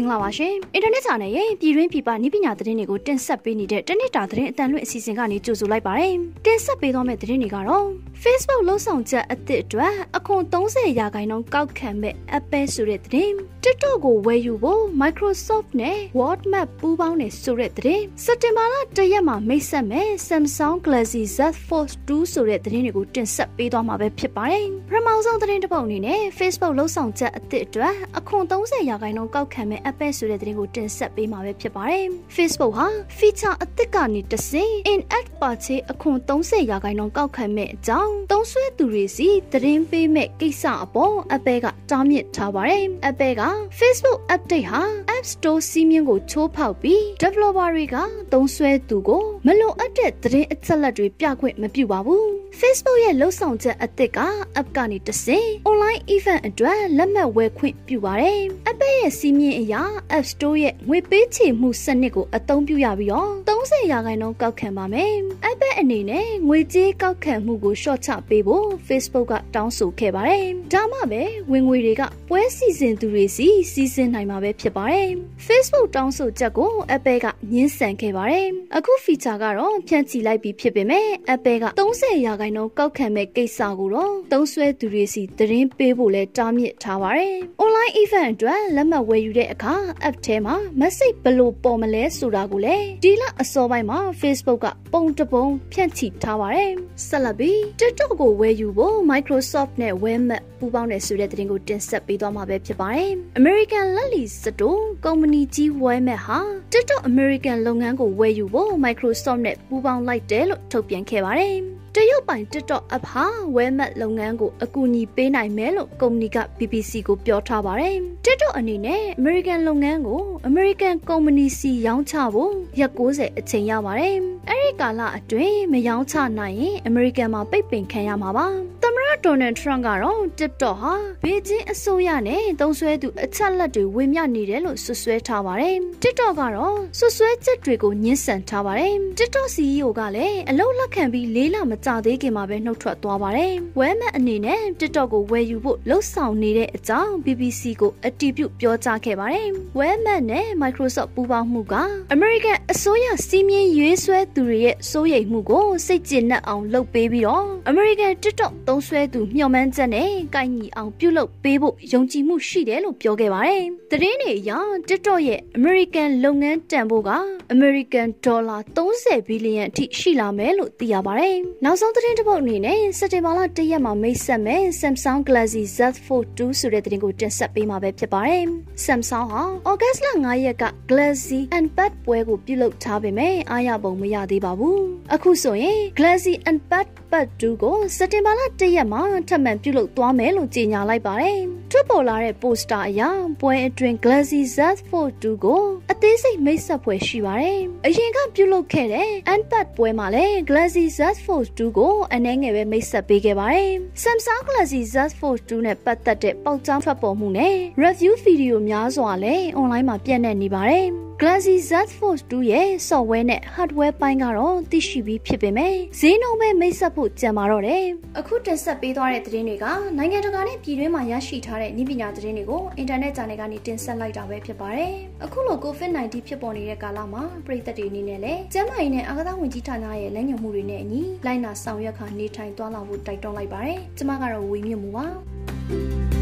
င်္ဂလာပါရှင်အင်တာနက် channel ရဲ့ပြည်တွင်းပြည်ပနည်းပညာသတင်းတွေကိုတင်ဆက်ပေးနေတဲ့တနစ်တာသတင်းအတန်လွင့်အစီအစဉ်ကနေကြိုဆိုလိုက်ပါတယ်တင်ဆက်ပေးသွားမယ့်သတင်းတွေကတော့ Facebook လုံဆောင်ချက်အသစ်အတွက်အခွန်30ရာခိုင်နှုန်းကောက်ခံမဲ့ Apple ဆိုတဲ့သတင်း TikTok ကိုဝယ်ယူဖို့ Microsoft နဲ့ WhatsApp ပူးပေါင်းနေဆိုတဲ့သတင်းစက်တင်ဘာလ၁ရက်မှာမိတ်ဆက်မဲ့ Samsung Galaxy Z Fold 2ဆိုတဲ့သတင်းတွေကိုတင်ဆက်ပေးသွားမှာပဲဖြစ်ပါတယ်ပထမဆုံးသတင်းတစ်ပုဒ်အနေနဲ့ Facebook လုံဆောင်ချက်အသစ်အတွက်အခွန်30ရာခိုင်နှုန်းကောက်ခံမဲ့ Apple ဆိုတဲ့သတင်းကိုတင်ဆက်ပေးမှာပဲဖြစ်ပါတယ်။ Facebook ဟာ feature အသစ်ကနေတဆင့် in-app purchase အခွန်30ရာခိုင်နှုန်းကောက်ခံမဲ့အကြောင်းသုံးစွဲသူတွေစီသတင်းပေးမဲ့ကိစ္စအပေါ် Apple ကတားမြစ်ထားပါတယ်။ Apple က Facebook update ဟာ App Store စီးမြင်ကိုချိုးဖောက်ပြီး developer တွေကသုံးစွဲသူကိုမလိုအပ်တဲ့သတင်းအချက်အလက်တွေပြခွင့်မပြုပါဘူး။ Facebook ရဲ့လှုပ်ဆောင်ချက်အသစ်က app ကနေတဆင့် online event အတွက်လက်မှတ်ဝယ်ခွင့်ပြုပါတယ်။ Apple ရဲ့စီးမြင်အရာ App Store ရဲ့ငွေပေးချေမှုစနစ်ကိုအသုံးပြုရပြီးတော့30ရာခိုင်နှုန်းကောက်ခံပါမယ်။ Apple အနေနဲ့ငွေကြေးကောက်ခံမှုကိုရှော့ချပေးဖို့ Facebook ကတောင်းဆိုခဲ့ပါတယ်။ဒါမှပဲဝင်ငွေတွေကပွဲစီစဉ်သူတွေစီစီစဉ်နိုင်မှာပဲဖြစ်ပါတယ်။ Facebook တောင်းဆိုချက်ကို Apple ကညှင်းဆန်ခဲ့ပါတယ်။အခု feature ကတော့ဖြန့်ချီလိုက်ပြီးဖြစ်ပေမဲ့ Apple က30ရာခိုင်နှုန်းကောက်ခံမဲ့ကိစ္စကိုတော့သုံးစွဲသူတွေစီသတင်းပေးဖို့လဲတားမြစ်ထားပါတယ်။ online event အတွက်လက်မှတ်ဝယ်ယူတဲ့အခါ app ထဲမှာ message ဘယ်လိုပေါ်မလဲဆိုတာကိုလည်းဒီလအစောပိုင်းမှာ Facebook ကပုံတပုံဖြန့်ချီထားပါတယ်။ဆက်လက်ပြီး TikTok ကိုဝယ်ယူဖို့ Microsoft နဲ့ Walmart ပူးပေါင်းတယ်ဆိုတဲ့သတင်းကိုတင်ဆက်ပေးသွားမှာပဲဖြစ်ပါတယ်။ American လက်လီစတိုကုမ္ပဏီကြီး Walmart ဟာ TikTok American လုပ်ငန်းကိုဝယ်ယူဖို့ Microsoft နဲ့ပူးပေါင်းလိုက်တယ်လို့ထုတ်ပြန်ခဲ့ပါတယ်။ တရုတ်ပိုင် TikTok app ဟာ Walmart လုပ်ငန်းကိုအကူအညီပေးနိုင်မယ်လို့ကုမ္ပဏီက BBC ကိုပြောထားပါတယ်။ TikTok အနေနဲ့ American လုပ်ငန်းကို American ကုမ္ပဏီစီရောင်းချဖို့ရက်60အချိန်ရပါတယ်။အဲဒီကာလအတွင်းမရောင်းချနိုင်ရင် American မှာပိတ်ပင်ခံရမှာပါ။သမ္မတ Donald Trump ကတော့ TikTok ဟာဘေကျင်းအစိုးရနဲ့သုံးစွဲသူအချက်လက်တွေဝေမျှနေတယ်လို့ဆွဆွဲထားပါတယ်။ TikTok ကတော့ဆွဆွဲချက်တွေကိုညှင်းဆန်ထားပါတယ်။ TikTok CEO ကလည်းအလုတ်လက်ခံပြီးလေးလမကြသေးခင်မှာပဲနှုတ်ထွက်သွားပါတယ်။ Walmart အနေနဲ့ TikTok ကိုဝယ်ယူဖို့လှုံ့ဆော်နေတဲ့အကြောင်း BBC ကိုအတည်ပြုပြောကြားခဲ့ပါတယ်။ Walmart နဲ့ Microsoft ပူးပေါင်းမှုက American အစိုးရစီးမြင်ရွေးဆွဲသူတွေရဲ့စိုးရိမ်မှုကိုစိတ်ကျဉ်နှံ့အောင်လုပ်ပေးပြီးတော့ American TikTok သုံးစွဲသူမျှော်မှန်းချက်နဲ့ကိုက်ညီအောင်ပြုလုပ်ပေးဖို့ယုံကြည်မှုရှိတယ်လို့ပြောခဲ့ပါတယ်။သတင်းတွေအရ TikTok ရဲ့ American လုပ်ငန်းတန်ဖိုးက American Dollar 30ဘီလီယံအထိရှိလာမယ်လို့သိရပါတယ်။နောက်ဆုံးသတင်းတစ်ပုဒ်အနေနဲ့စက်တင်ဘာလ၁ရက်မှာမိတ်ဆက်မဲ့ Samsung Galaxy Z Fold 2ဆိုတဲ့သတင်းကိုတင်ဆက်ပေးမှာပဲဖြစ်ပါတယ်။ Samsung ဟာ August လ9ရက်က Galaxy Unpad ပွဲကိုပြုလုပ်ထားပေမဲ့အားရပုံမရသေးပါဘူး။အခုဆိုရင် Galaxy Unpad ပတ်2ကိုစက်တင်ဘာလ၁ရက်မှာထပ်မံပြုလုပ်သွားမယ်လို့ကြေညာလိုက်ပါတယ်။ထွက်ပေါ်လာတဲ့ပိုစတာအရပွဲအတွင်း Galaxy Z Fold 2ကိုအသေးစိတ်မိတ်ဆက်ဖွယ်ရှိပါတယ်။အရင်ကပြုလုပ်ခဲ့တဲ့ Unpad ပွဲမှာလည်း Galaxy Z Fold 2ကိုအနည်းငယ်ပဲမိတ်ဆက်ပေးခဲ့ပါတယ်။ Samsung Galaxy Z Fold 2နဲ့ပတ်သက်တဲ့ပေါက်ကြားထွက်ပေါ်မှုနဲ့ review ဗီဒီယိုများစွာလည်း online မှာပြန့်နှံ့နေပါတယ်။ Galaxy Z Fold 2ရဲ့ software နဲ့ hardware ပိုင်းကတော့သိရှိပြီးဖြစ်ပေမဲ့ဈေးနှုန်းပဲမိတ်ဆက်ဖို့ကြံပါတော့တယ်။အခုတင်ဆက်ပေးသွားတဲ့သတင်းတွေကနိုင်ငံတကာနဲ့ပြည်တွင်းမှာရရှိထားတဲ့ဤပညာသတင်းတွေကိုအင်တာနက် channel ကနေတင်ဆက်လိုက်တာပဲဖြစ်ပါတယ်။အခုလို COVID-19 ဖြစ်ပေါ်နေတဲ့ကာလမှာပြည်သက်တွေအနေနဲ့လည်းကျန်းမာရေးနဲ့အာကစားဝန်ကြီးဌာနရဲ့လမ်းညွှန်မှုတွေနဲ့အညီလိုက်နာဆောင်ရွက်ခါနေထိုင်သွားလာဖို့တိုက်တွန်းလိုက်ပါတယ်။ကျွန်မကတော့ဝေမြင့်မှုပါ။